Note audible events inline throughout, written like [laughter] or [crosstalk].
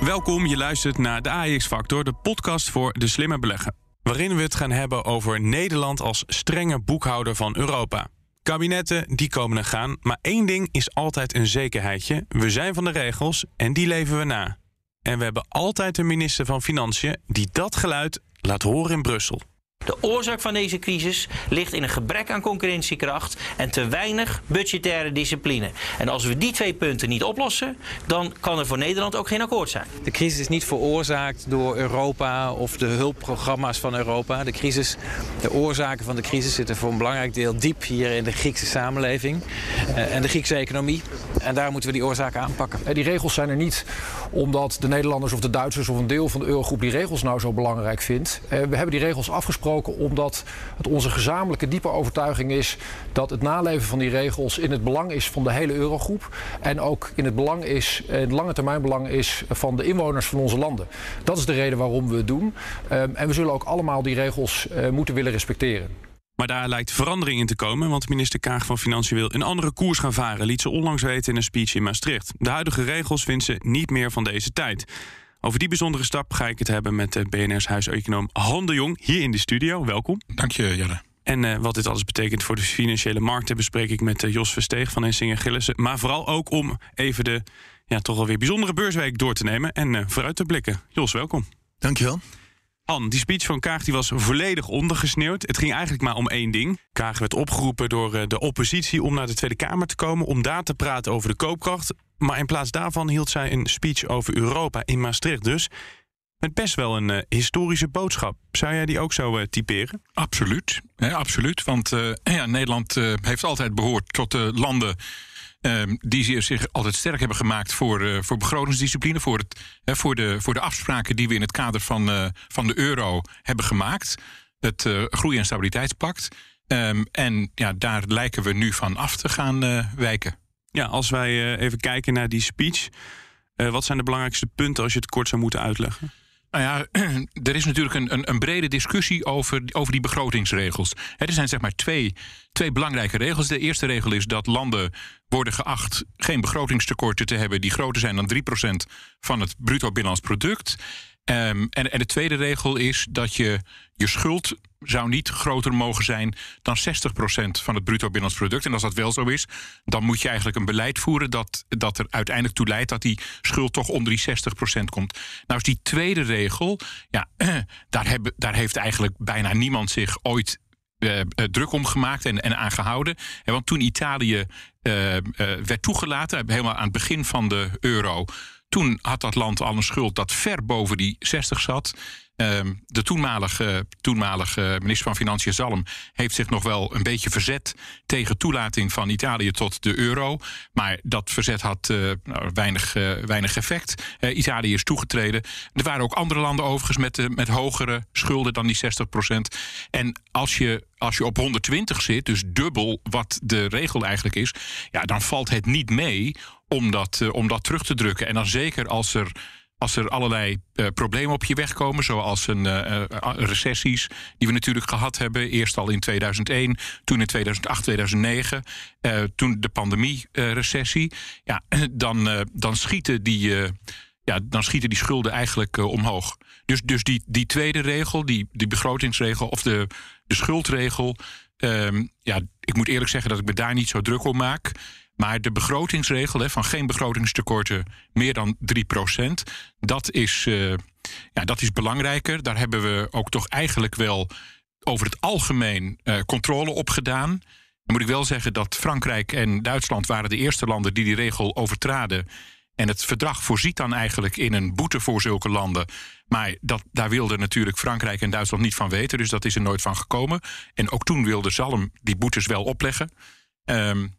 Welkom, je luistert naar de AEX Factor, de podcast voor de slimme beleggen. Waarin we het gaan hebben over Nederland als strenge boekhouder van Europa. Kabinetten, die komen en gaan, maar één ding is altijd een zekerheidje. We zijn van de regels en die leven we na. En we hebben altijd een minister van Financiën die dat geluid laat horen in Brussel. De oorzaak van deze crisis ligt in een gebrek aan concurrentiekracht en te weinig budgettaire discipline. En als we die twee punten niet oplossen, dan kan er voor Nederland ook geen akkoord zijn. De crisis is niet veroorzaakt door Europa of de hulpprogramma's van Europa. De, crisis, de oorzaken van de crisis zitten voor een belangrijk deel diep hier in de Griekse samenleving eh, en de Griekse economie. En daar moeten we die oorzaken aanpakken. Die regels zijn er niet omdat de Nederlanders of de Duitsers of een deel van de Eurogroep die regels nou zo belangrijk vindt. Eh, we hebben die regels afgesproken omdat het onze gezamenlijke diepe overtuiging is dat het naleven van die regels in het belang is van de hele Eurogroep. En ook in het belang is, in het lange termijn belang is van de inwoners van onze landen. Dat is de reden waarom we het doen. Ehm, en we zullen ook allemaal die regels eh, moeten willen respecteren. Maar daar lijkt verandering in te komen, want minister Kaag van Financiën wil een andere koers gaan varen, liet ze onlangs weten in een speech in Maastricht. De huidige regels vindt ze niet meer van deze tijd. Over die bijzondere stap ga ik het hebben met de BNR's huiseconoom Han de Jong hier in de studio. Welkom. Dank je, Jelle. En uh, wat dit alles betekent voor de financiële markten bespreek ik met uh, Jos Versteeg van Hensing Gillissen. Maar vooral ook om even de ja, toch wel weer bijzondere beursweek door te nemen en uh, vooruit te blikken. Jos, welkom. Dankjewel. Han, die speech van Kaag die was volledig ondergesneeuwd. Het ging eigenlijk maar om één ding. Kaag werd opgeroepen door de oppositie om naar de Tweede Kamer te komen... om daar te praten over de koopkracht. Maar in plaats daarvan hield zij een speech over Europa in Maastricht dus. Met best wel een uh, historische boodschap. Zou jij die ook zo uh, typeren? Absoluut, absoluut. Want ja, Nederland heeft altijd behoord tot de landen ehm, die zich altijd sterk hebben gemaakt voor, voor begrotingsdiscipline, voor, het, voor, de, voor de afspraken die we in het kader van, van de euro hebben gemaakt. Het Groei- en Stabiliteitspact. Um, en ja, daar lijken we nu van af te gaan wijken. Ja, als wij even kijken naar die speech. Wat zijn de belangrijkste punten als je het kort zou moeten uitleggen? Nou ja, [clears throat] er is natuurlijk een, een, een, brede discussie over, over die begrotingsregels. er zijn zeg maar twee, twee belangrijke regels. De eerste regel is dat landen worden geacht geen begrotingstekorten te hebben die groter zijn dan 3% van het bruto binnenlands product. Um, en, en de tweede regel is dat je je schuld zou niet groter mogen zijn dan 60% van het bruto binnenlands product. En als dat wel zo is, dan moet je eigenlijk een beleid voeren dat, dat er uiteindelijk toe leidt dat die schuld toch onder die 60% komt. Nou is die tweede regel, ja, [clears throat] daar, hebben, daar heeft eigenlijk bijna niemand zich ooit uh, druk om gemaakt en, en aangehouden. En want toen Italië uh, werd toegelaten, helemaal aan het begin van de euro toen had dat land al een schuld dat ver boven die 60 zat. Ehm, de toenmalige, toenmalige minister van Financiën Zalm heeft zich nog wel een beetje verzet tegen toelating van Italië tot de euro. Maar dat verzet had uh, weinig, uh, weinig effect. Uh, Italië is toegetreden. Er waren ook andere landen overigens met, met hogere schulden dan die 60 procent. En als je, als je op 120 zit, dus dubbel wat de regel eigenlijk is, ja, dan valt het niet mee om dat, om dat terug te drukken. En dan zeker als er, als er allerlei uh, problemen op je weg komen, zoals een, uh, recessies die we natuurlijk gehad hebben. Eerst al in 2001, toen in 2008, 2009, toen de pandemie-recessie. ja, [clears throat] dan, dan, schieten die, ja, dan schieten die schulden eigenlijk omhoog. Dus, dus die, die tweede regel, die, die begrotingsregel of de, de schuldregel. Um, ja, ik moet eerlijk zeggen dat ik me daar niet zo druk om maak. Maar de begrotingsregel van geen begrotingstekorten meer dan 3%, dat is, uh, ja, dat is belangrijker. Daar hebben we ook toch eigenlijk wel over het algemeen uh, controle op gedaan. Dan moet ik wel zeggen dat Frankrijk en Duitsland waren de eerste landen die die regel overtraden. En het verdrag voorziet dan eigenlijk in een boete voor zulke landen. Maar dat, daar wilden natuurlijk Frankrijk en Duitsland niet van weten. Dus dat is er nooit van gekomen. En ook toen wilde Zalm die boetes wel opleggen. Um,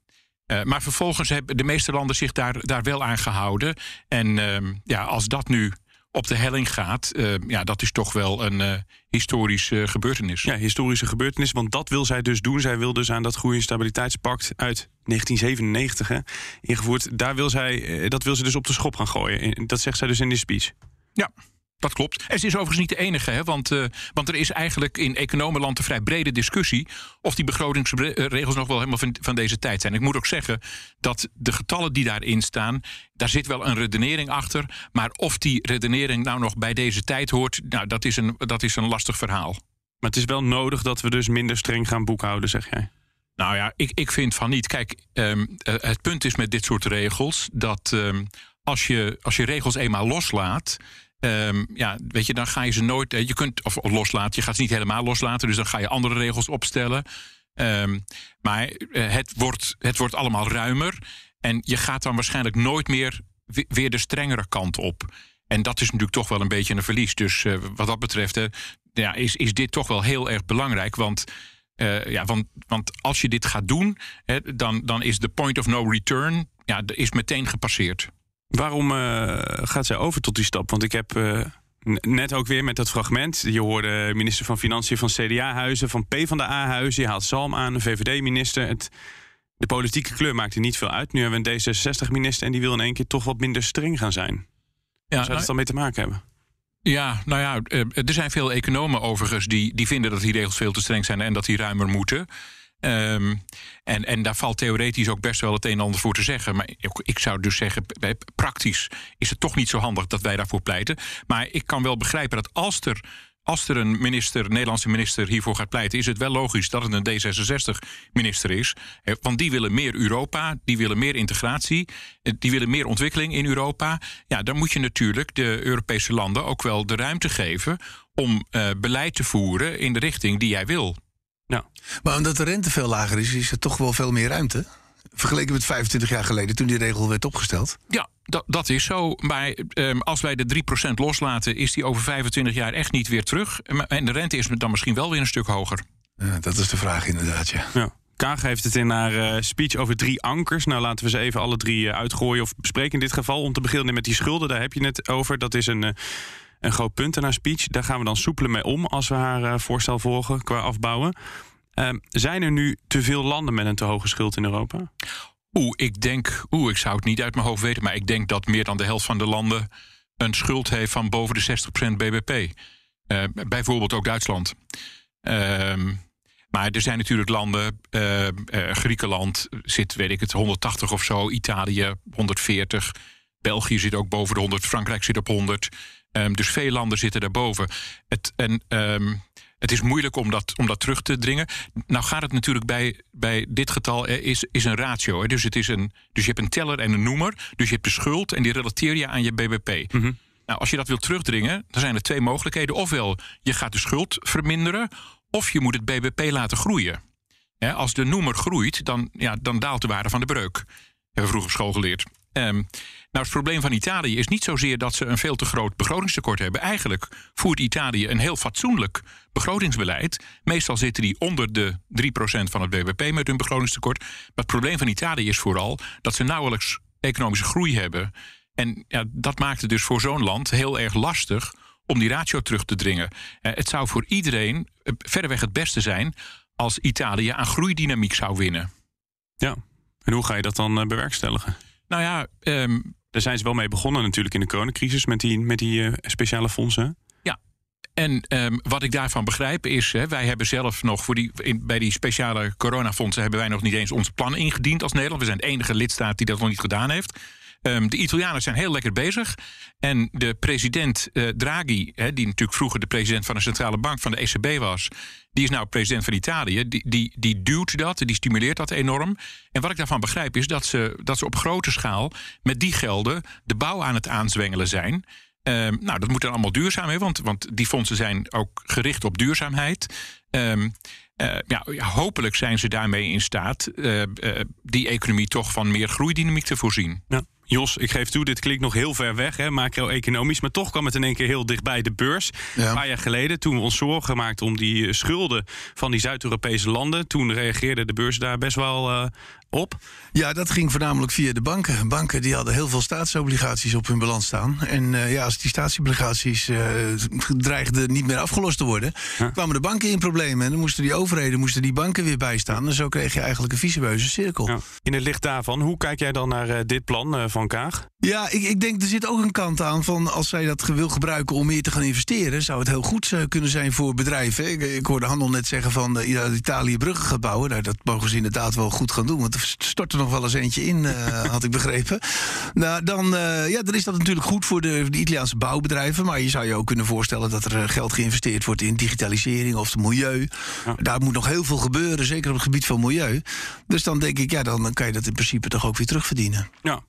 uh, maar vervolgens hebben de meeste landen zich daar, daar wel aan gehouden. En uh, ja, als dat nu op de helling gaat. Eh, ja, dat is toch wel een uh, historische gebeurtenis. Ja, historische gebeurtenis, want dat wil zij dus doen. Zij wil dus aan dat groei- en stabiliteitspact uit 1997 hè, ingevoerd. Daar wil zij, dat wil ze dus op de schop gaan gooien. Dat zegt zij dus in die speech. Ja, dat klopt. En ze is overigens niet de enige, hè, want, uh, want er is eigenlijk in economenland een vrij brede discussie of die begrotingsregels nog wel helemaal van, van, deze tijd zijn. Ik moet ook zeggen dat de getallen die daarin staan, daar zit wel een redenering achter. Maar of die redenering nou nog bij deze tijd hoort, nou, dat, is een, dat is een lastig verhaal. Maar het is wel nodig dat we dus minder streng gaan boekhouden, zeg jij? Nou ja, ik, ik vind van niet. Kijk, um, het punt is met dit soort regels dat um, als, je, als je regels eenmaal loslaat Um, ja, weet je, dan ga je ze nooit. Je kunt of loslaten. Je gaat ze niet helemaal loslaten. Dus dan ga je andere regels opstellen. Um, maar uh, het, wordt, het wordt allemaal ruimer. En je gaat dan waarschijnlijk nooit meer weer de strengere kant op. En dat is natuurlijk toch wel een beetje een verlies. Dus uh, wat dat betreft ja, is, is dit toch wel heel erg belangrijk. Want, ja, want, want als je dit gaat doen, hè, dan, dan is de point of no return ja, is meteen gepasseerd. Waarom uh, gaat zij over tot die stap? Want ik heb uh, net ook weer met dat fragment. Je hoorde minister van Financiën van CDA-huizen, van P van de A-huizen. Je haalt Salm aan, een VVD-minister. De politieke kleur maakt er niet veel uit. Nu hebben we een D66-minister en die wil in één keer toch wat minder streng gaan zijn. Ja, zou dat dan mee te maken hebben? Ja, nou ja, er zijn veel economen overigens die, die vinden dat die regels veel te streng zijn en dat die ruimer moeten. Um, en, en daar valt theoretisch ook best wel het een en ander voor te zeggen. Maar ik, ik zou dus zeggen, praktisch is het toch niet zo handig dat wij daarvoor pleiten. Maar ik kan wel begrijpen dat als er als er een minister, Nederlandse minister hiervoor gaat pleiten, is het wel logisch dat het een D66-minister is. Want die willen meer Europa, die willen meer integratie, eh, die willen meer ontwikkeling in Europa. Ja, dan moet je natuurlijk de Europese landen ook wel de ruimte geven om uh, beleid te voeren in de richting die jij wil. Ja. Maar omdat de rente veel lager is, is er toch wel veel meer ruimte. Vergeleken met 25 jaar geleden, toen die regel werd opgesteld. Ja, dat, dat is zo. Maar um, als wij de 3% loslaten, is die over 25 jaar echt niet weer terug. En de rente is dan misschien wel weer een stuk hoger. Ja, dat is de vraag inderdaad, ja. ja. Kaag heeft het in haar uh, speech over drie ankers. Nou, laten we ze even alle drie uh, uitgooien of bespreken in dit geval. Om te beginnen met die schulden, daar heb je het over. Dat is een... Uh, een groot punt in haar speech. Daar gaan we dan soepelen mee om als we haar uh, voorstel volgen qua afbouwen. Uh, zijn er nu te veel landen met een te hoge schuld in Europa? Oeh, ik denk, oeh, ik zou het niet uit mijn hoofd weten, maar ik denk dat meer dan de helft van de landen een schuld heeft van boven de 60% bbp. Uh, bijvoorbeeld ook Duitsland. Ehm, maar er zijn natuurlijk landen, uh, Griekenland zit, weet ik het, 180 of zo, Italië 140, België zit ook boven de 100, Frankrijk zit op 100. Um, dus veel landen zitten daarboven. Het, en um, het is moeilijk om dat, om dat terug te dringen. Nou gaat het natuurlijk bij, bij dit getal is, is een ratio. Hè? Dus, het is een, dus je hebt een teller en een noemer. Dus je hebt de schuld en die relateer je aan je bbp. Mhm. Nou, als je dat wilt terugdringen, dan zijn er twee mogelijkheden. Ofwel, je gaat de schuld verminderen, of je moet het bbp laten groeien. als de noemer groeit, dan, ja, dan daalt de waarde van de breuk. Hebben we vroeger op school geleerd. Um, nou, het probleem van Italië is niet zozeer dat ze een veel te groot begrotingstekort hebben. Eigenlijk voert Italië een heel fatsoenlijk begrotingsbeleid. Meestal zitten die onder de 3% van het bbp met hun begrotingstekort. Maar het probleem van Italië is vooral dat ze nauwelijks economische groei hebben. En ja, dat maakt het dus voor zo'n land heel erg lastig om die ratio terug te dringen. Eh, het zou voor iedereen eh, verreweg het beste zijn als Italië aan groeidynamiek zou winnen. Ja, en hoe ga je dat dan uh, bewerkstelligen? Nou ja, um, daar zijn ze wel mee begonnen natuurlijk in de coronacrisis met die, met die uh, speciale fondsen. Ja, en um, wat ik daarvan begrijp is, hè, wij hebben zelf nog voor die, in, bij die speciale coronafondsen hebben wij nog niet eens ons plan ingediend als Nederland. We zijn de enige lidstaat die dat nog niet gedaan heeft. Um, de Italianen zijn heel lekker bezig. En de president uh, Draghi, hè, die natuurlijk vroeger de president van de centrale bank van de ECB was, die is nou president van Italië. Die, die, die duwt dat, die stimuleert dat enorm. En wat ik daarvan begrijp is dat ze, dat ze op grote schaal met die gelden de bouw aan het aanzwengelen zijn. Um, nou, dat moet dan allemaal duurzaam, hè, want, want die fondsen zijn ook gericht op duurzaamheid. Um, ja, hopelijk zijn ze daarmee in staat uh, die economie toch van meer groeidynamiek te voorzien. Ja. Jos, ik geef toe, dit klinkt nog heel ver weg, hè, macro-economisch. Maar toch kwam het in één keer heel dichtbij de beurs. Ja. Een paar jaar geleden, toen we ons zorgen maakten om die schulden van die Zuid-Europese landen. Toen reageerde de beurs daar best wel uh, op? Ja, dat ging voornamelijk via de banken. Banken die hadden heel veel staatsobligaties op hun balans staan. En uh, ja, als die staatsobligaties uh, dreigden niet meer afgelost te worden, kwamen de banken in problemen. En dan moesten die overheden moesten die banken weer bijstaan. En zo kreeg je eigenlijk een vicieuze cirkel. Ja. In het licht daarvan, hoe kijk jij dan naar uh, dit plan van Kaag? Ja, ik, ik denk er zit ook een kant aan van als zij dat wil gebruiken om meer te gaan investeren, zou het heel goed kunnen zijn voor bedrijven. Ik, ik hoorde Handel net zeggen van Italië bruggen gaat bouwen. Nou, dat mogen ze inderdaad wel goed gaan doen. Want er stort er nog wel eens eentje in, uh, [laughs] had ik begrepen. Nou, dan, uh, ja, dan is dat natuurlijk goed voor de, de, Italiaanse bouwbedrijven. Maar je zou je ook kunnen voorstellen dat er geld geïnvesteerd wordt in digitalisering of het milieu. Ja. Daar moet nog heel veel gebeuren, zeker op het gebied van milieu. Dus dan denk ik, ja, dan kan je dat in principe toch ook weer terugverdienen. Ja.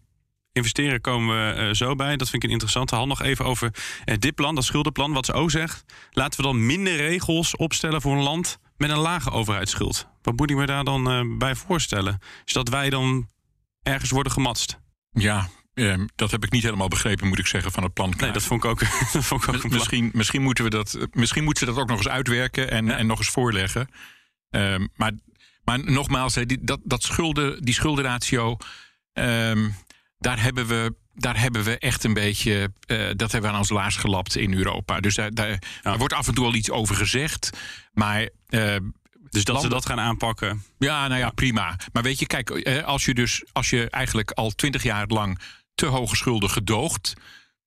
Investeren komen we zo bij. Dat vind ik een interessante hand. Nog even over dit plan, dat schuldenplan. Wat ze ook zegt. Laten we dan minder regels opstellen voor een land met een lage overheidsschuld. Wat moet ik me daar dan uh, bij voorstellen? Is dat wij dan ergens worden gematst? Ja, eh, dat heb ik niet helemaal begrepen, moet ik zeggen, van het plan. Nee, dat vond ik ook, [laughs] dat vond ik ook misschien, misschien, moeten we dat, misschien moeten ze dat ook nog eens uitwerken en, ja. en nog eens voorleggen. Uh, maar, maar nogmaals, die, dat, dat schulden, die schuldenratio, ehm, daar hebben we daar hebben we echt een beetje. Uh, dat hebben we aan ons laars gelapt in Europa. Dus daar, daar, wordt af en toe al iets over gezegd. Maar. Uh, dus dat landen, ze dat gaan aanpakken. Ja, nou ja, prima. Maar weet je, kijk, uh, als je dus als je eigenlijk al twintig jaar lang te hoge schulden gedoogt.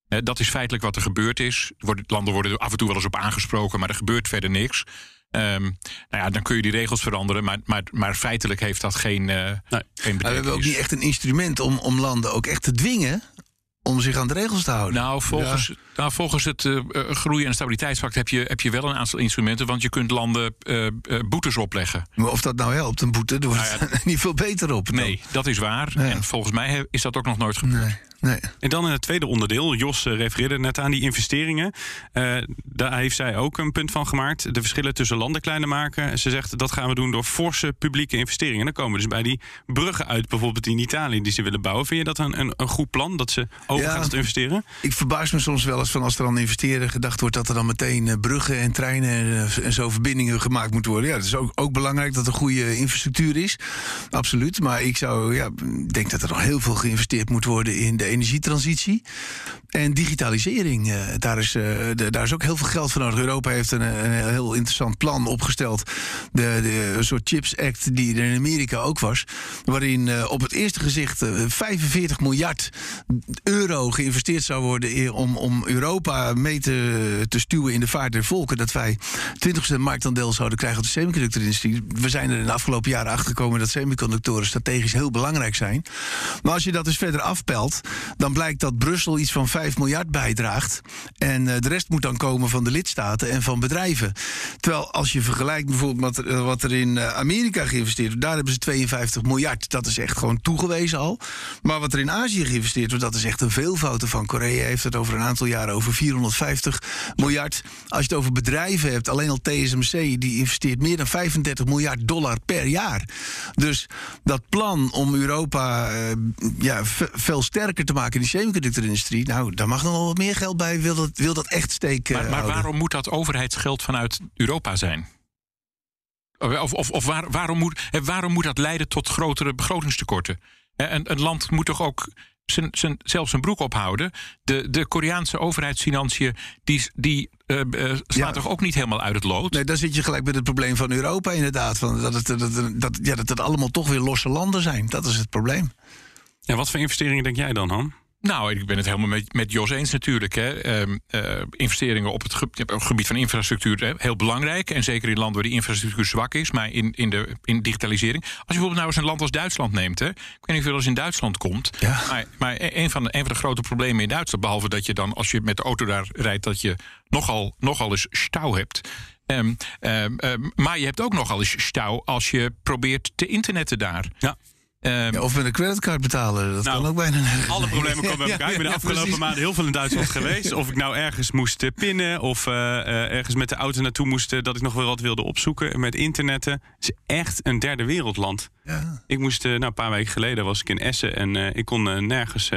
dat is feitelijk wat er gebeurd is. Landen worden er af en toe wel eens op aangesproken, maar er gebeurt verder niks. Um, nou ja, dan kun je die regels veranderen, maar, maar, maar feitelijk heeft dat geen, uh, nee. geen betekenis. we hebben ook niet echt een instrument om, om landen ook echt te dwingen om zich aan de regels te houden. Nou, volgens, ja. nou, volgens het uh, groei- en stabiliteitspact heb je, heb je wel een aantal instrumenten, want je kunt landen uh, boetes opleggen. Maar of dat nou helpt, een boete, daar wordt nou ja, [laughs] niet veel beter op. Nee, dat is waar. Ja. En volgens mij is dat ook nog nooit gebeurd. Nee. Nee. En dan in het tweede onderdeel, Jos refereerde net aan die investeringen. Uh, daar heeft zij ook een punt van gemaakt. De verschillen tussen landen kleiner maken. Ze zegt dat gaan we doen door forse publieke investeringen. En dan komen we dus bij die bruggen uit, bijvoorbeeld in Italië, die ze willen bouwen. Vind je dat een, een, een goed plan dat ze overgaan ja, tot investeren? Ik verbaas me soms wel eens van als er dan investeren gedacht wordt dat er dan meteen bruggen en treinen en zo verbindingen gemaakt moeten worden. Ja, het is ook, ook belangrijk dat er goede infrastructuur is. Absoluut. Maar ik zou, ja, denk dat er nog heel veel geïnvesteerd moet worden in de energietransitie en digitalisering. Uh, daar, is, de, daar is ook heel veel geld voor nodig. Europa heeft een, een heel interessant plan opgesteld. De, de, een soort Chips Act die er in Amerika ook was. Waarin uh, op het eerste gezicht 45 miljard euro geïnvesteerd zou worden om, om Europa mee te, te stuwen in de vaart der volken. Dat wij 20% marktaandeel zouden krijgen op de semiconductorindustrie. We zijn er in de afgelopen jaren achter gekomen dat semiconductoren strategisch heel belangrijk zijn. Maar als je dat dus verder afpelt, dan blijkt dat Brussel iets van 5 miljard bijdraagt. En uh, de rest moet dan komen van de lidstaten en van bedrijven. Terwijl als je vergelijkt bijvoorbeeld wat, uh, wat er in uh, Amerika geïnvesteerd wordt, daar hebben ze 52 miljard. Dat is echt gewoon toegewezen al. Maar wat er in Azië geïnvesteerd wordt, dat is echt een veelvoud van. Korea heeft het over een aantal jaren over 450 miljard. Als je het over bedrijven hebt, alleen al TSMC, die investeert meer dan 35 miljard dollar per jaar. Dus dat plan om Europa ja, veel sterker te maken in de semiconductorindustrie. Nou, daar mag nog wel wat meer geld bij. Wil dat, wil dat echt steken? Maar, maar waarom moet dat overheidsgeld vanuit Europa zijn? Of, of, of waar, waarom, moet, waarom moet dat leiden tot grotere begrotingstekorten? Een, een land moet toch ook zijn, zijn, zelf zijn broek ophouden. De, de Koreaanse overheidsfinanciën die, die uh, uh, slaat ja. toch ook niet helemaal uit het lood? Nee, dan zit je gelijk met het probleem van Europa inderdaad. Van dat, het, dat, dat, ja, dat het allemaal toch weer losse landen zijn. Dat is het probleem. Ja, wat voor investeringen denk jij dan, Han? Nou, ik ben het helemaal met, met Jos eens natuurlijk. Hè. Uh, uh, investeringen op het, ge op het, gebied van infrastructuur hè, heel belangrijk. En zeker in landen waar die infrastructuur zwak is. Maar in, in, de, in digitalisering. Als je bijvoorbeeld nou eens een land als Duitsland neemt. Hè. Ik weet niet of je wel eens in Duitsland komt. Ja. Maar, maar een, van de, een van de grote problemen in Duitsland. Behalve dat je dan als je met de auto daar rijdt. Dat je nogal, nogal eens stauw hebt. Um, um, um, maar je hebt ook nogal eens stauw als je probeert te internetten daar. Ja. Um, ja, of met een creditcard betalen. Dat nou, kan ook bijna. Alle problemen komen [laughs] bij elkaar. Ja, ik ben de afgelopen ja, maanden heel veel in Duitsland [laughs] geweest. Of ik nou ergens moest pinnen. Of uh, uh, ergens met de auto naartoe moest. dat ik nog wel wat wilde opzoeken. Met internetten. Het is echt een derde wereldland. Ja. Ik moest, nou een paar weken geleden was ik in Essen. En ik kon nergens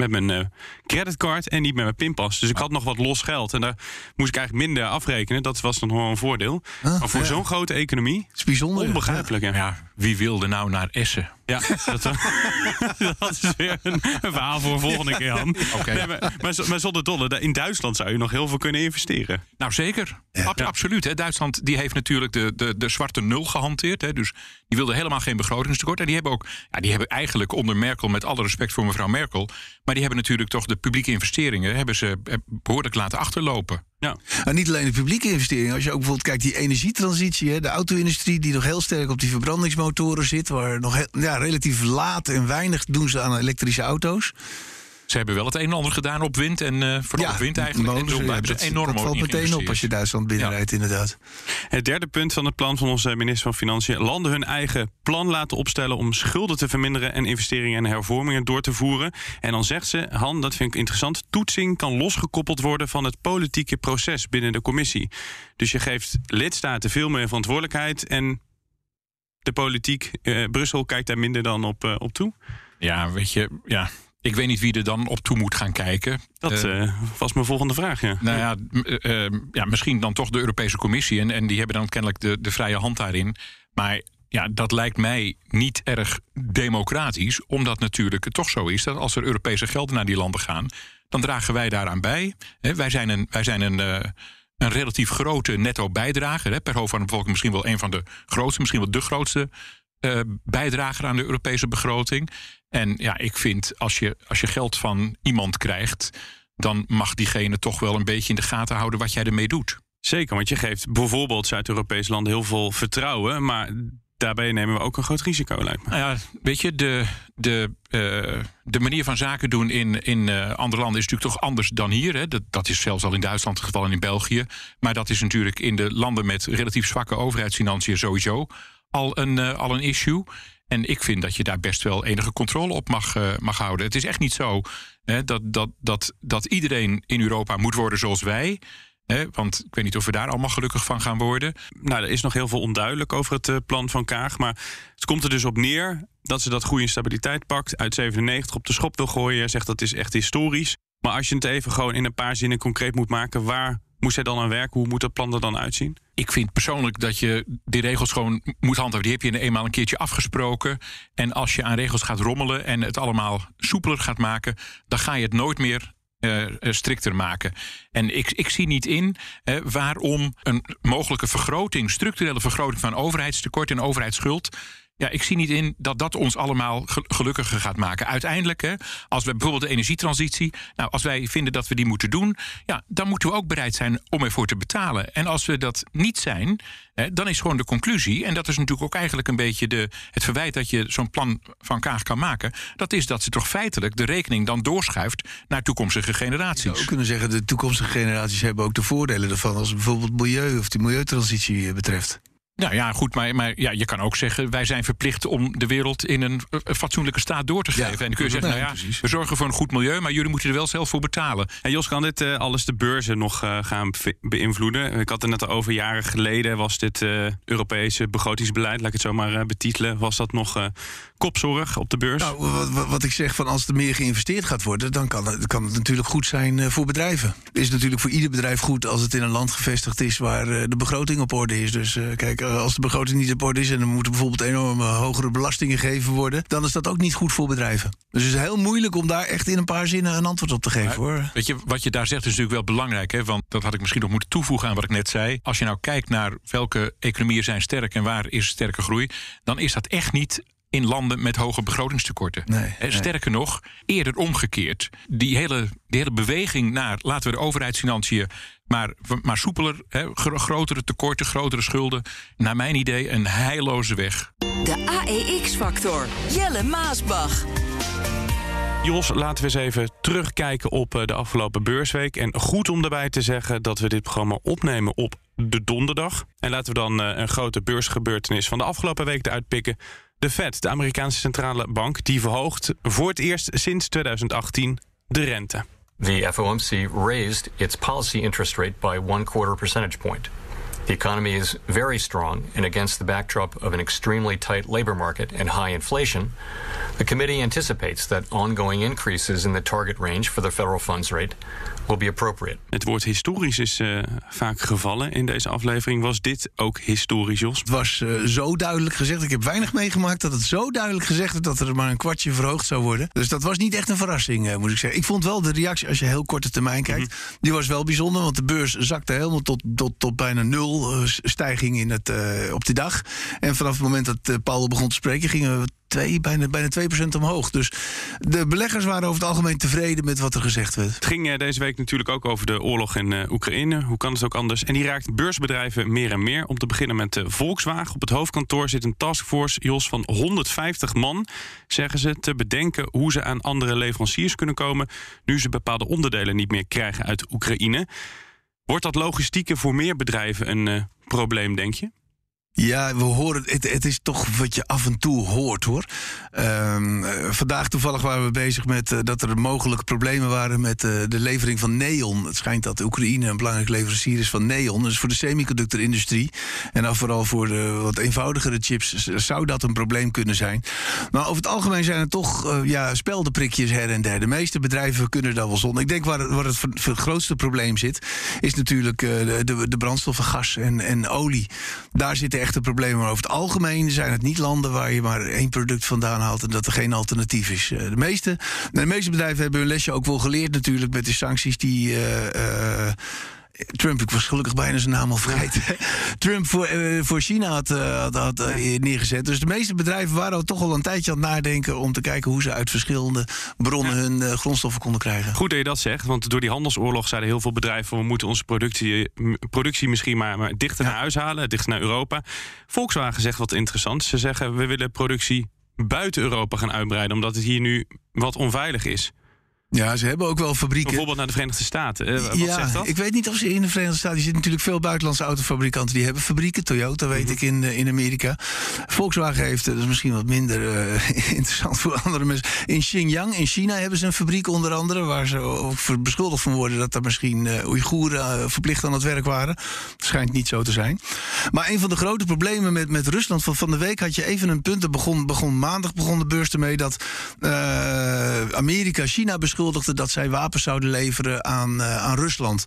met mijn uh, creditcard en niet met mijn pinpas. Dus ik had nog wat los geld. En daar moest ik eigenlijk minder afrekenen. Dat was dan gewoon een voordeel. Ah, maar voor ja. zo'n grote economie... is bijzonder. Onbegrijpelijk, ja. ja. Wie wilde nou naar Essen? Ja, dat, [laughs] dat is weer een, een, verhaal voor een volgende keer, Han. [laughs] Okay. Nee, maar, maar, zonder dolle, in Duitsland zou je nog heel veel kunnen investeren. Nou, zeker. Ab absoluut. Hè. Duitsland die heeft natuurlijk de, de, de zwarte nul gehanteerd. Hè. Dus die wilde helemaal geen begrotingstekort. En die hebben ook, ja, die hebben eigenlijk onder Merkel, met alle respect voor mevrouw Merkel, maar die hebben natuurlijk toch de publieke investeringen hebben ze eh, behoorlijk laten achterlopen. Ja. Nou, niet alleen de publieke investeringen. Als je ook bijvoorbeeld kijkt die energietransitie, hè, de auto-industrie die nog heel sterk op die verbrandingsmotoren zit, waar nog ja, relatief laat en weinig doen ze aan elektrische auto's. Ze hebben wel het een en ander gedaan op wind en uh, vooral op wind eigenlijk. Modus, en hebben ze enorm dat valt meteen op als je Duitsland binnenrijdt, inderdaad. Het derde punt van het plan van onze minister van Financiën: landen hun eigen plan laten opstellen om schulden te verminderen en investeringen en hervormingen door te voeren. En dan zegt ze, Han, dat vind ik interessant, toetsing kan losgekoppeld worden van het politieke proces binnen de commissie. Dus je geeft lidstaten veel meer verantwoordelijkheid en de politiek, uh, Brussel kijkt daar minder dan op, uh, op toe. Ja, weet je, ja, ik weet niet wie er dan op toe moet gaan kijken. Dat uh, was mijn volgende vraag. Ja. Nou ja, uh, ja, misschien dan toch de Europese Commissie. En, en die hebben dan kennelijk de, de vrije hand daarin. Maar ja, dat lijkt mij niet erg democratisch. Omdat natuurlijk het toch zo is dat als er Europese gelden naar die landen gaan. dan dragen wij daaraan bij. He, wij zijn een. Wij zijn een uh, een relatief grote netto bijdrager. per hoofd van de bevolking misschien wel een van de grootste, misschien wel de grootste uh, bijdrager aan de Europese begroting. En ja, ik vind als je, als je geld van iemand krijgt, dan mag diegene toch wel een beetje in de gaten houden wat jij ermee doet. Zeker, want je geeft bijvoorbeeld Zuid-Europese landen heel veel vertrouwen, maar daarbij nemen we ook een groot risico, lijkt me. Nou ja, weet je, de, de, uh, de manier van zaken doen in, in uh, andere landen is natuurlijk toch anders dan hier. Hè. Dat, dat is zelfs al in Duitsland het geval en in België. Maar dat is natuurlijk in de landen met relatief zwakke overheidsfinanciën sowieso al een, uh, al een issue. En ik vind dat je daar best wel enige controle op mag, uh, mag houden. Het is echt niet zo hè, dat, dat, dat, dat iedereen in Europa moet worden zoals wij. Hè, want ik weet niet of we daar allemaal gelukkig van gaan worden. Nou, er is nog heel veel onduidelijk over het uh, plan van Kaag. Maar het komt er dus op neer dat ze dat groei en. Uit 97 op de schop wil gooien. Zegt dat is echt historisch. Maar als je het even gewoon in een paar zinnen concreet moet maken, waar moest hij dan aan werken? Hoe moet dat plan er dan uitzien? Ik vind persoonlijk dat je die regels gewoon moet handhaven. Die heb je eenmaal een keertje afgesproken. En als je aan regels gaat rommelen en het allemaal soepeler gaat maken, dan ga je het nooit meer uh, strikter maken. En ik, ik zie niet in waarom een mogelijke vergroting, structurele vergroting van overheidstekort en overheidsschuld. Ja, ik zie niet in dat dat ons allemaal gelukkiger gaat maken. Uiteindelijk, hè, als we bijvoorbeeld de energietransitie. Nou, als wij vinden dat we die moeten doen. Ja, dan moeten we ook bereid zijn om ervoor te betalen. En als we dat niet zijn, hè, dan is gewoon de conclusie. En dat is natuurlijk ook eigenlijk een beetje de, het verwijt dat je zo'n plan van Kaag kan maken. Dat is dat ze toch feitelijk de rekening dan doorschuift naar toekomstige generaties. Ook kunnen zeggen, de toekomstige generaties hebben ook de voordelen ervan. Als bijvoorbeeld milieu of die milieutransitie betreft. Nou ja, goed, maar, maar ja, je kan ook zeggen... wij zijn verplicht om de wereld in een fatsoenlijke staat door te geven. en dan kun je zeggen, nou ja, we zorgen voor een goed milieu... maar jullie moeten er wel zelf voor betalen. En Jos, kan dit uh, alles de beurzen nog uh, gaan beïnvloeden? Ik had het net al over jaren geleden... was dit uh, Europese begrotingsbeleid, laat ik het zo maar betitelen... was dat nog kopzorg op de beurs? Nou, wat, wat, ik zeg, van als er meer geïnvesteerd gaat worden... dan kan het, kan het natuurlijk goed zijn voor bedrijven. Het is natuurlijk voor ieder bedrijf goed als het in een land gevestigd is... waar de begroting op orde is. Dus kijk als de begroting niet op orde is en er moeten bijvoorbeeld enorme hogere belastingen gegeven worden, dan is dat ook niet goed voor bedrijven. Dus het is heel moeilijk om daar echt in een paar zinnen een antwoord op te geven hoor. Weet je, wat je daar zegt is natuurlijk wel belangrijk, hè? want dat had ik misschien nog moeten toevoegen aan wat ik net zei. Als je nou kijkt naar welke economieën zijn sterk en waar is sterke groei, dan is dat echt niet in landen met hoge begrotingstekorten. Nee, nee. Sterker nog, eerder omgekeerd. Die hele, die hele beweging naar laten we de overheidsfinanciën maar, maar soepeler, hè, grotere tekorten, grotere schulden. Naar mijn idee een heilloze weg. De AEX-factor. Jelle Maasbach. Jos, laten we eens even terugkijken op de afgelopen beursweek. En goed om daarbij te zeggen dat we dit programma opnemen op de donderdag. En laten we dan een grote beursgebeurtenis van de afgelopen week eruit pikken. De Fed, de Amerikaanse centrale bank, die verhoogt voor het eerst sinds 2018 de rente. The FOMC raised its policy interest rate by one quarter percentage point. The economy is very strong, and against the backdrop of an extremely tight labor market and high inflation, The committee anticipates that ongoing increases in the target range for the federal funds rate will be appropriate. Het woord historisch is uh, vaak gevallen in deze aflevering. Was dit ook historisch, Jos? Het was uh, zo duidelijk gezegd. Ik heb weinig meegemaakt dat het zo duidelijk gezegd werd... dat er maar een kwartje verhoogd zou worden. Dus dat was niet echt een verrassing, uh, moet ik zeggen. Ik vond wel de reactie, als je heel korte termijn kijkt... Mm -hmm. die was wel bijzonder, want de beurs zakte helemaal tot, tot, tot bijna nul stijging in het, op die dag. En vanaf het moment dat Paul begon te spreken... gingen we twee, bijna, bijna 2% omhoog. Dus de beleggers waren over het algemeen tevreden met wat er gezegd werd. Het ging deze week natuurlijk ook over de oorlog in uh, Oekraïne. Hoe kan het ook anders? En die raakt beursbedrijven meer en meer. Om te beginnen met uh, Volkswagen. Op het hoofdkantoor zit een taskforce, Jos, van 150 man, zeggen ze, te bedenken hoe ze aan andere leveranciers kunnen komen. nu ze bepaalde onderdelen niet meer krijgen uit Oekraïne. Wordt dat logistieke voor meer bedrijven een probleem, denk je? Ja, we horen, het, het is toch wat je af en toe hoort hoor. Um, vandaag toevallig waren we bezig met uh, dat er mogelijke problemen waren met uh, de levering van neon. Het schijnt dat Oekraïne een belangrijk leverancier is van neon. Dus voor de semiconductorindustrie en dan vooral voor de wat eenvoudigere chips zou dat een probleem kunnen zijn. Maar over het algemeen zijn er toch uh, ja, speldenprikjes her en der. De meeste bedrijven kunnen daar wel zonder. Ik denk waar, waar het, grootste probleem zit, is natuurlijk de, de, de brandstoffen gas en, en olie. Daar zitten echte problemen. Maar over het algemeen zijn het niet landen waar je maar één product vandaan haalt en dat er geen alternatief is. De meeste, de meeste bedrijven hebben hun lesje ook wel geleerd natuurlijk met de sancties die. Uh, uh, Trump, ik was gelukkig bijna zijn naam al vergeten. [laughs] Trump voor, uh, voor China had, uh, had, had uh, neergezet. Dus de meeste bedrijven waren al toch al een tijdje aan het nadenken om te kijken hoe ze uit verschillende bronnen ja. hun grondstoffen konden krijgen. Goed dat je dat zegt, want door die handelsoorlog zeiden heel veel bedrijven: we moeten onze productie, productie misschien maar, maar dichter ja. naar huis halen, dichter naar Europa. Volkswagen zegt wat interessant. Ze zeggen: we willen productie buiten Europa gaan uitbreiden, omdat het hier nu wat onveilig is. Ja, ze hebben ook wel fabrieken. Bijvoorbeeld naar de Verenigde Staten. Uh, wat ja, zegt dat? ik weet niet of ze in de Verenigde Staten... Er zitten natuurlijk veel buitenlandse autofabrikanten die hebben fabrieken. Toyota weet mm-hmm. ik in, in Amerika. Volkswagen heeft, dat is misschien wat minder uh, [laughs] interessant voor andere mensen... in Xinjiang, in China, hebben ze een fabriek onder andere... waar ze ook beschuldigd van worden dat er misschien uh, Oeigoeren verplicht aan het werk waren. Dat schijnt niet zo te zijn. Maar een van de grote problemen met, met Rusland van, van de week... had je even een punt, er begon, begon maandag begon de beurs ermee... dat Amerika China beschuldigd dat zij wapens zouden leveren aan, uh, aan Rusland.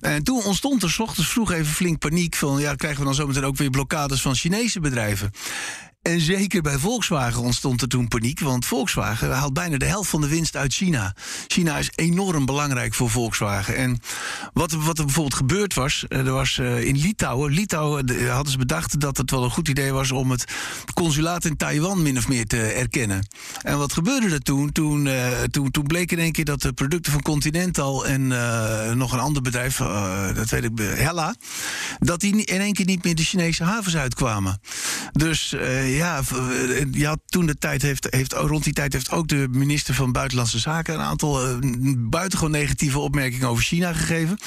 En toen ontstond er s ochtends vroeg even flink paniek van... ja, krijgen we dan zometeen ook weer blokkades van Chinese bedrijven. En zeker bij Volkswagen ontstond er toen paniek, want Volkswagen haalt bijna de helft van de winst uit China. China is enorm belangrijk voor Volkswagen. En wat, wat er bijvoorbeeld gebeurd was, er was uh, in Litouwen, Litouwen de, hadden ze bedacht dat het wel een goed idee was om het consulaat in Taiwan min of meer te erkennen. En wat gebeurde er toen? Toen, uh, toen, toen bleek in één keer dat de producten van Continental en uh, nog een ander bedrijf, dat weet ik, Hella, dat die in één keer niet meer de Chinese havens uitkwamen. Dus ja, ja, toen de tijd heeft, heeft, rond die tijd heeft ook de minister van Buitenlandse Zaken een aantal uh, buitengewoon negatieve opmerkingen over China gegeven.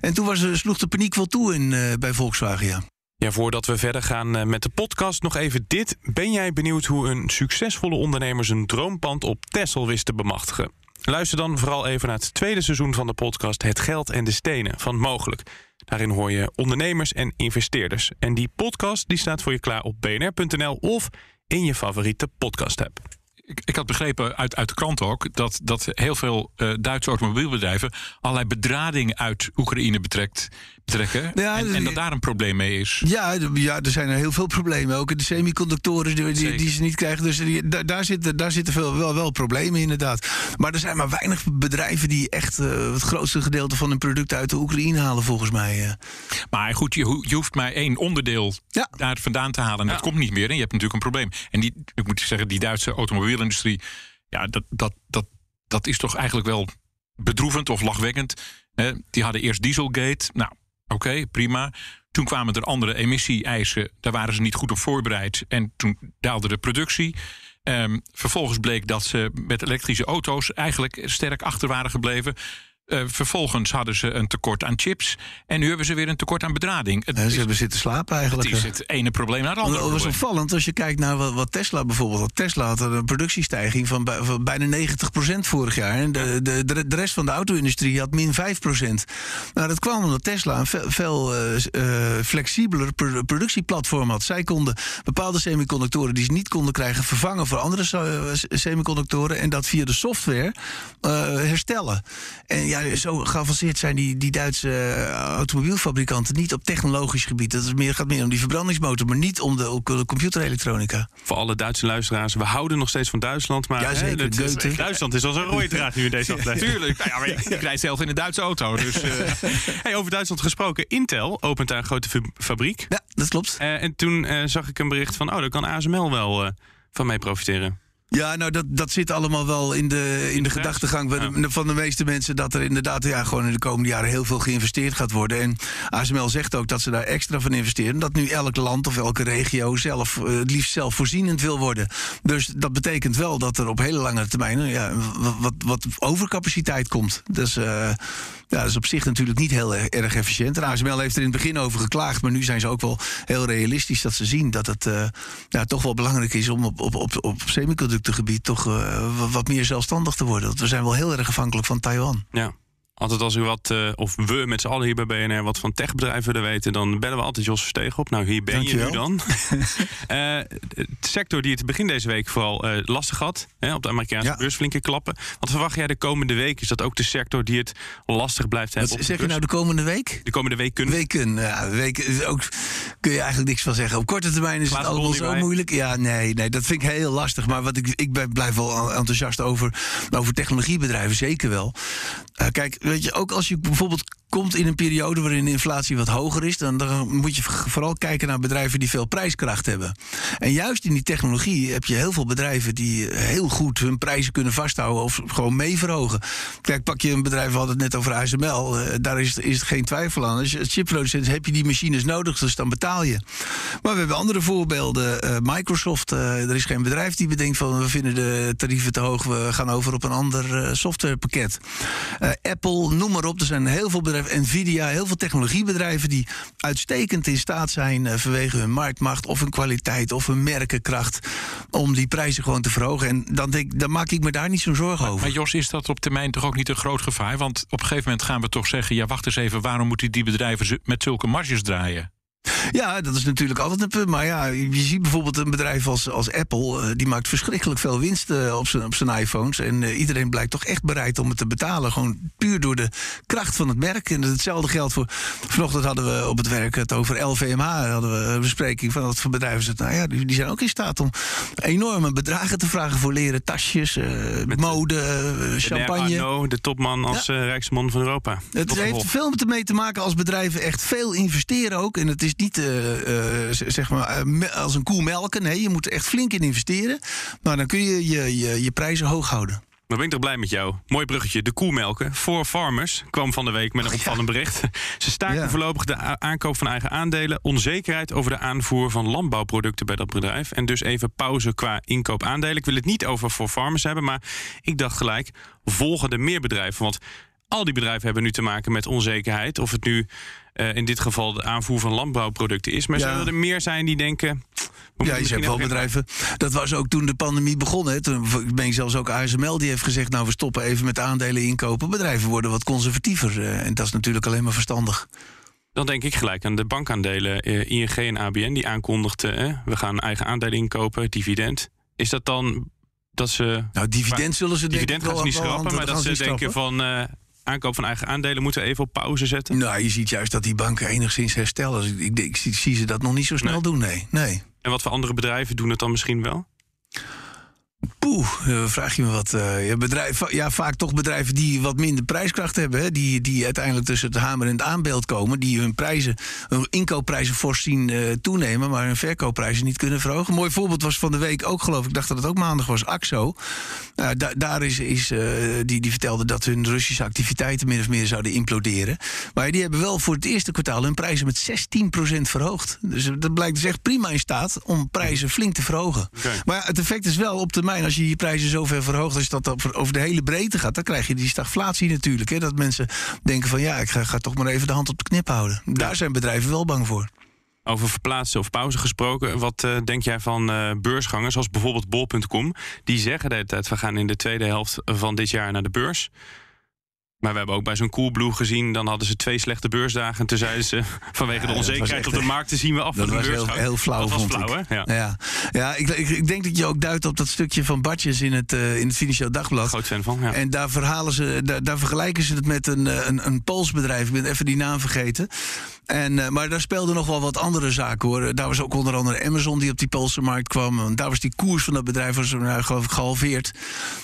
En toen was, sloeg de paniek wel toe in, uh, bij Volkswagen, ja. Ja, voordat we verder gaan met de podcast, nog even dit. Ben jij benieuwd hoe een succesvolle ondernemer zijn droompand op Texel wist te bemachtigen? Luister dan vooral even naar het tweede seizoen van de podcast Het Geld en de Stenen van Mogelijk. Daarin hoor je ondernemers en investeerders. En die podcast die staat voor je klaar op bnr.nl of in je favoriete podcast-app. Ik, ik, had begrepen uit, uit de krant ook dat, dat heel veel uh, Duitse automobielbedrijven allerlei bedrading uit Oekraïne betrekt, betrekken. Ja, en, en, dat daar een probleem mee is. Ja, ja, er zijn er heel veel problemen. Ook de semiconductoren die, die, die ze niet krijgen. Dus die, daar, daar, zitten, daar zitten veel, wel, wel problemen inderdaad. Maar er zijn maar weinig bedrijven die echt uh, het grootste gedeelte van hun producten uit de Oekraïne halen, volgens mij. Uh. Maar goed, je, je, hoeft maar één onderdeel ja. daar vandaan te halen. En ja. dat komt niet meer. En je hebt natuurlijk een probleem. En die, ik moet zeggen, die Duitse automobielindustrie, ja, dat, dat, dat, dat is toch eigenlijk wel bedroevend of lachwekkend. Die hadden eerst Dieselgate. Nou, Oké, prima. Toen kwamen er andere emissie-eisen. Daar waren ze niet goed op voorbereid. En toen daalde de productie. Um, vervolgens bleek dat ze met elektrische auto's eigenlijk sterk achter waren gebleven. Eh, vervolgens hadden ze een tekort aan chips. En nu hebben ze weer een tekort aan bedrading. Het Ja, is, ze hebben zitten slapen eigenlijk. het is het ene probleem naar het andere. Dat was opvallend als je kijkt naar wat, wat Tesla bijvoorbeeld had. Tesla had een productiestijging van, bij- van bijna 90% vorig jaar. En de, de, de, de rest van de auto-industrie had min 5%. Nou, dat kwam omdat Tesla een veel, veel eh, s- eh, flexibeler pro- productieplatform had. Zij konden bepaalde semiconductoren die ze niet konden krijgen... vervangen voor andere s- semiconductoren. En dat via de software eh, herstellen. En ja, zo geavanceerd zijn die, die Duitse eh, automobielfabrikanten niet op technologisch gebied. Dat is meer, gaat meer om die verbrandingsmotor, maar niet om de, de computerelektronica. Voor alle Duitse luisteraars, we houden nog steeds van Duitsland. Maar Ja, hè, zeker. Duitsland is als een rode draad nu in deze aflevering. Tuurlijk. Nou ja, maar ik, ik rijd zelf in een Duitse auto. Dus, eh, [laughs] Hey, over Duitsland gesproken. Intel opent daar een grote fa- fabriek. Ja, dat klopt. Eh, en toen eh, zag ik een bericht van, oh, daar kan ASML wel eh, van mee profiteren. Ja, nou, dat, dat zit allemaal wel in de, in de gedachtegang van de, van de meeste mensen. Dat er inderdaad ja, gewoon in de komende jaren heel veel geïnvesteerd gaat worden. En ASML zegt ook dat ze daar extra van investeren. Dat nu elk land of elke regio zelf, eh, het liefst zelfvoorzienend wil worden. Dus dat betekent wel dat er op hele lange termijn ja, wat, wat, wat overcapaciteit komt. Dus eh, ja, dat is op zich natuurlijk niet heel erg, efficiënt. En ASML heeft er in het begin over geklaagd. Maar nu zijn ze ook wel heel realistisch dat ze zien dat het eh, toch wel belangrijk is om op, op, op, op semiconductorgebied toch eh, wa- wat meer zelfstandig te worden. Want we zijn wel heel erg afhankelijk van Taiwan. Ja. Altijd als u wat, eh, of we met z'n allen hier bij BNR, wat van techbedrijven willen weten, dan bellen we altijd Jos Versteeg op. Nou, hier ben je nu dan. [laughs] Eh, de sector die het begin deze week vooral eh, lastig had, hè, op de Amerikaanse Ja. beurs flinke klappen. Wat verwacht jij de komende week? Is dat ook de sector die het lastig blijft hebben? Wat op de zeg je nou de komende week? De komende week kunnen. Weken, ja, weken ook, kun je eigenlijk niks van zeggen. Op korte termijn is het allemaal zo bij. moeilijk. Ja, nee, nee, dat vind ik heel lastig. Maar wat ik, ik ben, blijf wel enthousiast over, over technologiebedrijven, zeker wel. Kijk, weet je, ook als je bijvoorbeeld komt in een periode waarin de inflatie wat hoger is, dan, dan moet je vooral kijken naar bedrijven die veel prijskracht hebben. En juist in die technologie heb je heel veel bedrijven die heel goed hun prijzen kunnen vasthouden of gewoon mee verhogen. Kijk, pak je een bedrijf, we hadden het net over ASML, eh, daar is, is geen twijfel aan. Als chipproducent heb je die machines nodig, dus dan betaal je. Maar we hebben andere voorbeelden. Eh, Microsoft, eh, er is geen bedrijf die bedenkt van we vinden de tarieven te hoog, we gaan over op een ander eh, softwarepakket. Apple, noem maar op, er zijn heel veel bedrijven, Nvidia, heel veel technologiebedrijven die uitstekend in staat zijn eh, vanwege hun marktmacht of hun kwaliteit of hun merkenkracht om die prijzen gewoon te verhogen. En dan, denk, dan maak ik me daar niet zo'n zorgen over. Maar Jos, is dat op termijn toch ook niet een groot gevaar? Want op een gegeven moment gaan we toch zeggen... ja, wacht eens even, waarom moeten die bedrijven met zulke marges draaien? Ja, dat is natuurlijk altijd een punt. Maar ja, je ziet bijvoorbeeld een bedrijf als, als Apple... eh, die maakt verschrikkelijk veel winst eh, op zijn op zijn iPhones. En eh, iedereen blijkt toch echt bereid om het te betalen. Gewoon puur door de kracht van het merk. En hetzelfde geldt voor... Vanochtend hadden we op het werk het over LVMH. Hadden we een bespreking van wat voor bedrijven het... Nou ja, die, die zijn ook in staat om enorme bedragen te vragen... voor leren tasjes, eh, mode, champagne. De topman als eh, rijkste man van Europa. Het heeft veel mee te maken als bedrijven echt veel investeren ook. En het is niet eh, eh, zeg maar, eh, als een koe melken. Nee, je moet er echt flink in investeren. Maar dan kun je je, je, je prijzen hoog houden. Maar ben ik toch blij met jou. Mooi bruggetje. De koelmelken voor farmers kwam van de week met een opvallend bericht. [laughs] Ze staken Ja. voorlopig de aankoop van eigen aandelen. Onzekerheid over de aanvoer van landbouwproducten bij dat bedrijf. En dus even pauze qua inkoop aandelen. Ik wil het niet over voor farmers hebben. Maar ik dacht gelijk, volgen er meer bedrijven? Want al die bedrijven hebben nu te maken met onzekerheid. Of het nu eh, in dit geval de aanvoer van landbouwproducten is. Maar Ja. zullen er meer zijn die denken... Ja, je hebt wel bedrijven. Dat was ook toen de pandemie begon. Hè. Toen ben ik zelfs ook ASML die heeft gezegd... nou, we stoppen even met aandelen inkopen. Bedrijven worden wat conservatiever. eh, En dat is natuurlijk alleen maar verstandig. Dan denk ik gelijk aan de bankaandelen eh, ING en ABN. Die aankondigden, we gaan eigen aandelen inkopen, dividend. Is dat dan dat ze... Nou, dividend zullen ze Dividend ik gaan ze niet schrappen, maar dat ze denken van... aankoop van eigen aandelen moeten we even op pauze zetten. Nou, je ziet juist dat die banken enigszins herstellen. Dus ik, ik, ik zie, zie ze dat nog niet zo snel Nee. doen, nee. nee. En wat voor andere bedrijven doen het dan misschien wel? Poeh, eh, vraag je me wat. eh, ja, bedrijf, ja, vaak toch bedrijven die wat minder prijskracht hebben. Hè, die, die uiteindelijk tussen het hamer en het aanbeeld komen. Die hun prijzen, hun inkoopprijzen fors zien eh, toenemen. Maar hun verkoopprijzen niet kunnen verhogen. Een mooi voorbeeld was van de week ook geloof ik. Ik dacht dat het ook maandag was. AXO. Nou, da- daar is, is die, die vertelde dat hun Russische activiteiten min of meer zouden imploderen. Maar die hebben wel voor het eerste kwartaal hun prijzen met 16% verhoogd. Dus dat blijkt dus echt prima in staat om prijzen flink te verhogen. Maar ja, het effect is wel op termijn termijn, als je je prijzen zo ver verhoogt, als dat over- de hele breedte gaat, dan krijg je die stagflatie natuurlijk. Hè? Dat mensen denken van ja, ik ga, ga toch maar even de hand op de knip houden. Daar zijn bedrijven wel bang voor. Over verplaatsen of pauze gesproken. Wat eh, denk jij van eh, beursgangers zoals bijvoorbeeld bol.com? Die zeggen de hele tijd, we gaan in de tweede helft van dit jaar naar de beurs. Maar we hebben ook bij zo'n Coolblue gezien... dan hadden ze twee slechte beursdagen. En toen zeiden ze, vanwege de dat onzekerheid op de markten... zien we af Dat van de was heel, flauw, dat was flauw, hè? Ja. Ja, ja ik, ik, ik denk dat je ook duidt op dat stukje van Bartjes in het, eh, in het Financieel Dagblad. Groot fan van, ja. En daar, verhalen ze, daar, daar vergelijken ze het met een, eh, een, een Pools bedrijf. Ik ben even die naam vergeten. En, eh, maar daar speelden nog wel wat andere zaken hoor. Daar was ook onder andere Amazon die op die Poolse markt kwam. En daar was die koers van dat bedrijf was, nou, geloof ik gehalveerd.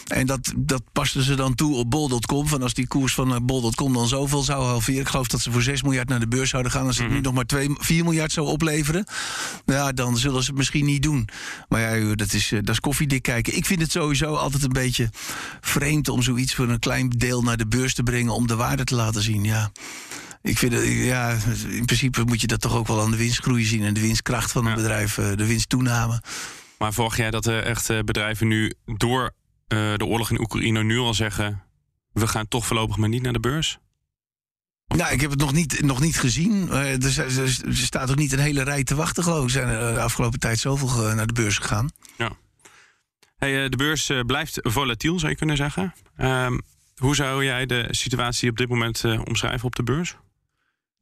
En dat, dat pasten ze dan toe op bol.com. Van als die koers van eh, bol.com dan zoveel zou halveren. Ik geloof dat ze voor 6 miljard naar de beurs zouden gaan. Als het nu nog maar 2, 4 miljard zou opleveren. Ja, dan zullen ze het misschien niet doen. Maar ja, dat is, eh, dat is koffiedik kijken. Ik vind het sowieso altijd een beetje vreemd om zoiets voor een klein deel naar de beurs te brengen. om de waarde te laten zien. Ja. Ik vind het, ja, in principe moet je dat toch ook wel aan de winstgroei zien en de winstkracht van een Ja. bedrijf, eh, de winsttoename. Maar volg jij dat er echt bedrijven nu door de oorlog in Oekraïne nu al zeggen... we gaan toch voorlopig maar niet naar de beurs? Nou, ik heb het nog niet, nog niet gezien. Eh, er, sta- er staat ook niet een hele rij te wachten, geloof ik. Er zijn er de afgelopen tijd zoveel eh, naar de beurs gegaan. Hey, eh, de beurs eh, blijft volatiel, zou je kunnen zeggen. Ehm, hoe zou jij de situatie op dit moment eh, omschrijven op de beurs?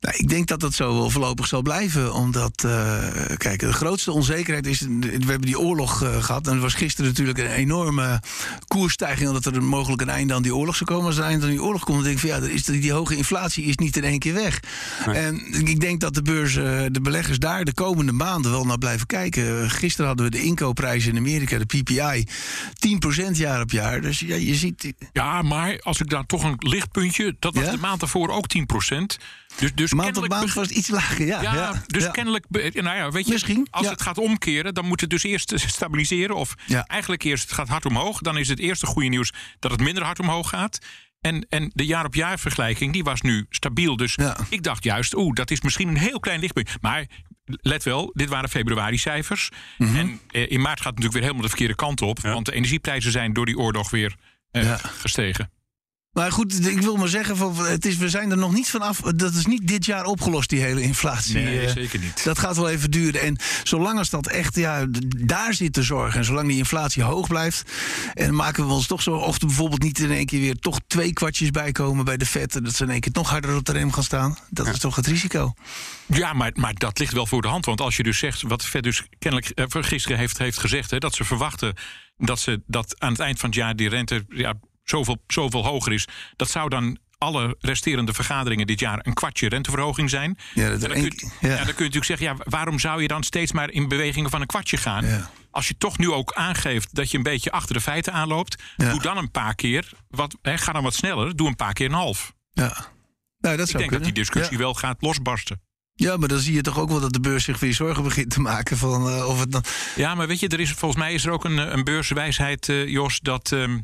Nou, ik denk dat dat zo wel voorlopig zal blijven. Omdat, eh, kijk, de grootste onzekerheid is... We hebben die oorlog eh, gehad. En er was gisteren natuurlijk een enorme koersstijging... omdat er mogelijk een einde aan die oorlog zou komen. Als er een einde aan die oorlog komt, dan denk ik van... ja, is, die hoge inflatie is niet in één keer weg. En ik denk dat de beurs, eh, de beleggers daar de komende maanden wel naar blijven kijken. Gisteren hadden we de inkoopprijzen in Amerika, de PPI... 10% jaar op jaar. Dus ja, je ziet... Ja, maar als ik daar toch een lichtpuntje. Dat was Ja? de maand daarvoor ook 10 Dus, dus Maand op maand was het iets lager, ja. Ja, ja, dus ja. kennelijk, nou ja, weet je, Misschien, als het gaat omkeren, dan moet het dus eerst [laughs] stabiliseren. Of eigenlijk eerst, het gaat hard omhoog. Dan is het eerste goede nieuws dat het minder hard omhoog gaat. En, en de jaar-op-jaar vergelijking, die was nu stabiel. Dus ik dacht juist, oeh, dat is misschien een heel klein lichtpunt. Maar let wel, dit waren februari-cijfers. Mhm. En eh, in maart gaat het natuurlijk weer helemaal de verkeerde kant op. Want de energieprijzen zijn door die oorlog weer eh, gestegen. Maar goed, ik wil maar zeggen, van, het is, we zijn er nog niet vanaf. Dat is niet dit jaar opgelost, die hele inflatie. Nee, Eh, zeker niet. Dat gaat wel even duren. En zolang als dat echt, ja, daar zit de zorg. En zolang die inflatie hoog blijft. En maken we ons toch zo. Of er bijvoorbeeld niet in één keer weer toch twee kwartjes bij komen bij de vet. en Dat ze in één keer nog harder op de rem gaan staan. Dat is toch het risico. Ja, maar, maar dat ligt wel voor de hand. Want als je dus zegt, wat de Fed dus kennelijk eh, gisteren heeft, heeft gezegd... Hè, dat ze verwachten dat, ze, dat aan het eind van het jaar die rente ja, zoveel, zoveel hoger is... dat zou dan alle resterende vergaderingen dit jaar een kwartje renteverhoging zijn. Ja, dat En dan, kun, je- ja. ja, dan kun je natuurlijk zeggen, ja, waarom zou je dan steeds maar in bewegingen van een kwartje gaan? Ja. Als je toch nu ook aangeeft dat je een beetje achter de feiten aanloopt, Ja. doe dan een paar keer, wat, hè, ga dan wat sneller, doe een paar keer een half. Ja. Nou, dat Ik zou denk dat die discussie wel gaat losbarsten. Ja, maar dan zie je toch ook wel dat de beurs zich weer zorgen begint te maken. Van, eh, of het dan... Ja, maar weet je, er is, volgens mij is er ook een, eh, een beurswijsheid, eh, Jos, dat ehm,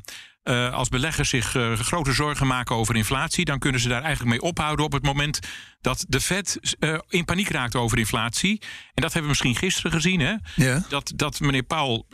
eh, als beleggers zich eh, grote zorgen maken over inflatie, dan kunnen ze daar eigenlijk mee ophouden op het moment dat de Fed eh, in paniek raakt over inflatie. En dat hebben we misschien gisteren gezien, hè? Ja. Dat, dat meneer Paul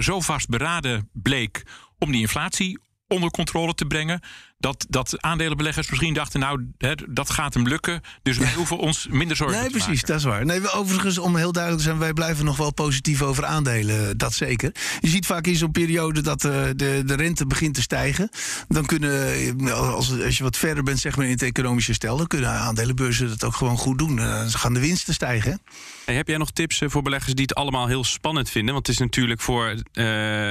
zo vastberaden bleek om die inflatie onder controle te brengen. Dat, dat aandelenbeleggers misschien dachten, nou, hè, dat gaat hem lukken. Dus wij hoeven ons minder zorgen Nee, te precies, maken. dat is waar. Nee, we, overigens, om heel duidelijk te zijn, wij blijven nog wel positief over aandelen. Dat zeker. Je ziet vaak in zo'n periode dat eh, de, de rente begint te stijgen. Dan kunnen, eh, als, als je wat verder bent zeg maar, in het economische stel, dan kunnen aandelenbeurzen dat ook gewoon goed doen. Eh, Dan gaan de winsten stijgen. hè? Hey, heb jij nog tips eh, voor beleggers die het allemaal heel spannend vinden? Want het is natuurlijk voor eh,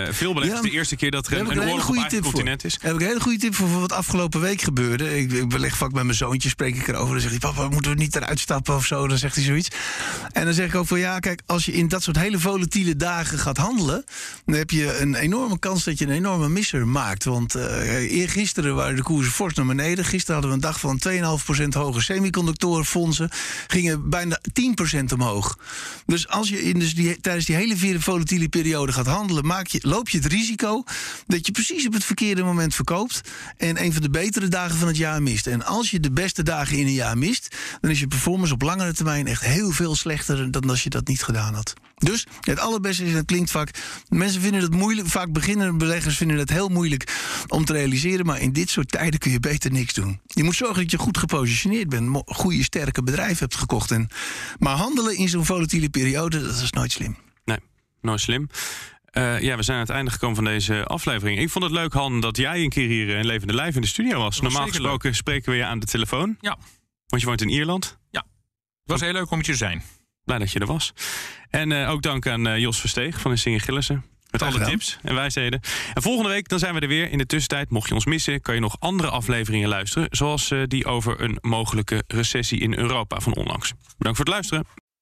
veel beleggers Ja, de eerste keer dat er een, een oorlog op goede eigen tip voor. continent is. Daar heb ik een hele goede tip voor, voor wat afgelopen week gebeurde. Ik, ik beleg vaak met mijn zoontje, spreek ik erover. Dan zegt hij, papa, moeten we niet eruit stappen of zo? Dan zegt hij zoiets. En dan zeg ik ook van, ja, kijk, als je in dat soort hele volatiele dagen gaat handelen... dan heb je een enorme kans dat je een enorme misser maakt. Want eh eergisteren waren de koersen fors naar beneden. Gisteren hadden we een dag van 2,5% hoger. Semiconductorenfondsen gingen bijna 10% omhoog. Dus als je in dus die, tijdens die hele volatiele periode gaat handelen... Maak je, loop je het risico dat je precies op het verkeerde moment verkoopt... en een van de betere dagen van het jaar mist. En als je de beste dagen in een jaar mist, dan is je performance op langere termijn echt heel veel slechter dan als je dat niet gedaan had. Dus het allerbeste is het klinkt Mensen vinden het moeilijk, vaak beginnende beleggers vinden het heel moeilijk om te realiseren. Maar in dit soort tijden kun je beter niks doen. Je moet zorgen dat je goed gepositioneerd bent, goede, sterke bedrijven hebt gekocht. En, maar handelen in zo'n volatiele periode, dat is nooit slim. Nee, nooit slim. Uh, ja, we zijn aan het einde gekomen van deze aflevering. Ik vond het leuk, Han, dat jij een keer hier in levende lijf in de studio was. Normaal gesproken spreken we je aan de telefoon. Ja. Want je woont in Ierland. Ja. Het was heel leuk om je te zijn. Blij dat je er was. En uh, ook dank aan uh, Jos Versteeg van de Singer Gillissen. Met alle tips en wijsheden. En volgende week dan zijn we er weer. In de tussentijd, mocht je ons missen, kan je nog andere afleveringen luisteren. Zoals uh, die over een mogelijke recessie in Europa van onlangs. Bedankt voor het luisteren.